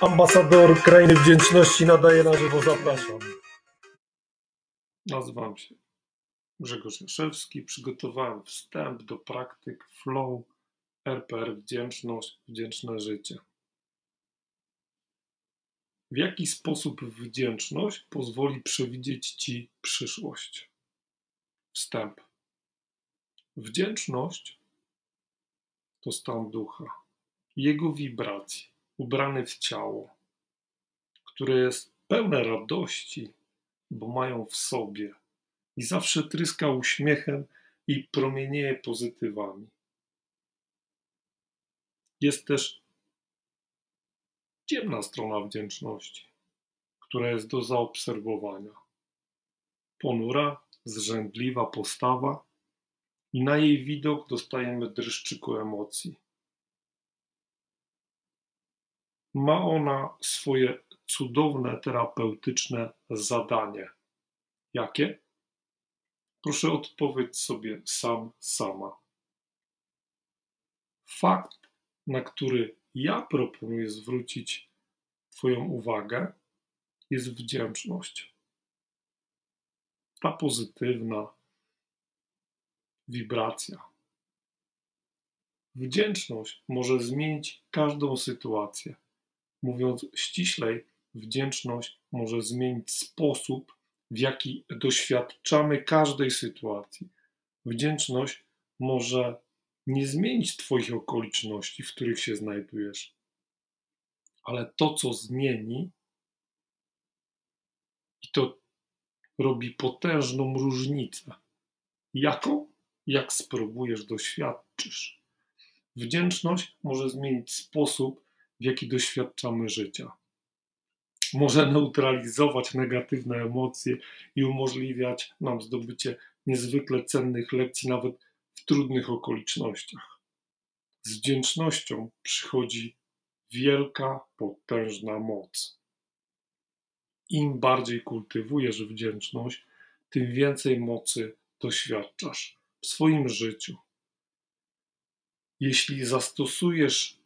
Ambasador Krainy Wdzięczności nadaje na żywo, zapraszam. Nazywam się Grzegorz Jaszewski. Przygotowałem wstęp do praktyk Flow RPR Wdzięczność, Wdzięczne Życie. W jaki sposób wdzięczność pozwoli przewidzieć Ci przyszłość? Wstęp. Wdzięczność to stan ducha, jego wibracji, ubrany w ciało, które jest pełne radości, bo mają w sobie i zawsze tryska uśmiechem i promienieje pozytywami. Jest też ciemna strona wdzięczności, która jest do zaobserwowania. Ponura, zrzędliwa postawa i na jej widok dostajemy dreszczyku emocji. Ma ona swoje cudowne terapeutyczne zadanie. Jakie? Proszę odpowiedź sobie sam, sama. Fakt, na który ja proponuję zwrócić Twoją uwagę, jest wdzięczność. Ta pozytywna wibracja. Wdzięczność może zmienić każdą sytuację. Mówiąc ściślej, wdzięczność może zmienić sposób, w jaki doświadczamy każdej sytuacji. Wdzięczność może nie zmienić Twoich okoliczności, w których się znajdujesz, ale to, co zmieni, i to robi potężną różnicę. Jaką? Jak spróbujesz, doświadczysz. Wdzięczność może zmienić sposób, w jaki doświadczamy życia. Może neutralizować negatywne emocje i umożliwiać nam zdobycie niezwykle cennych lekcji, nawet w trudnych okolicznościach. Z wdzięcznością przychodzi wielka, potężna moc. Im bardziej kultywujesz wdzięczność, tym więcej mocy doświadczasz w swoim życiu. Jeśli zastosujesz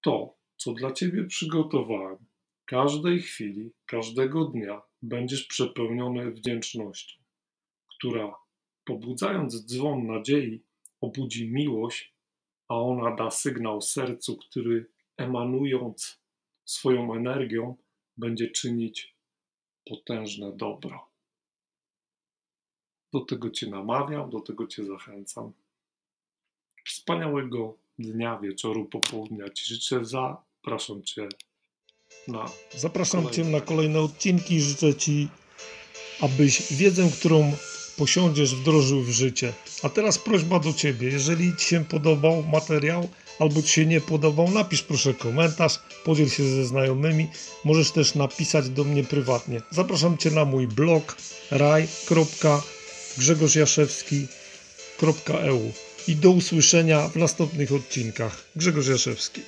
to, co dla ciebie przygotowałem, każdej chwili, każdego dnia będziesz przepełniony wdzięcznością, która pobudzając dzwon nadziei, obudzi miłość, a ona da sygnał sercu, który emanując swoją energią będzie czynić potężne dobro. Do tego Cię namawiam, do tego Cię zachęcam. Wspaniałego dnia, wieczoru, popołudnia Ci życzę. Zapraszam Cię na. Zapraszam kolejne. Cię na kolejne odcinki. Życzę Ci, abyś wiedzę, którą posiądziesz, wdrożył w życie. A teraz prośba do Ciebie. Jeżeli Ci się podobał materiał, albo Ci się nie podobał, napisz proszę komentarz, podziel się ze znajomymi. Możesz też napisać do mnie prywatnie. Zapraszam Cię na mój blog raj.grzegorzjaszewski.eu i do usłyszenia w następnych odcinkach. Grzegorz Jaszewski.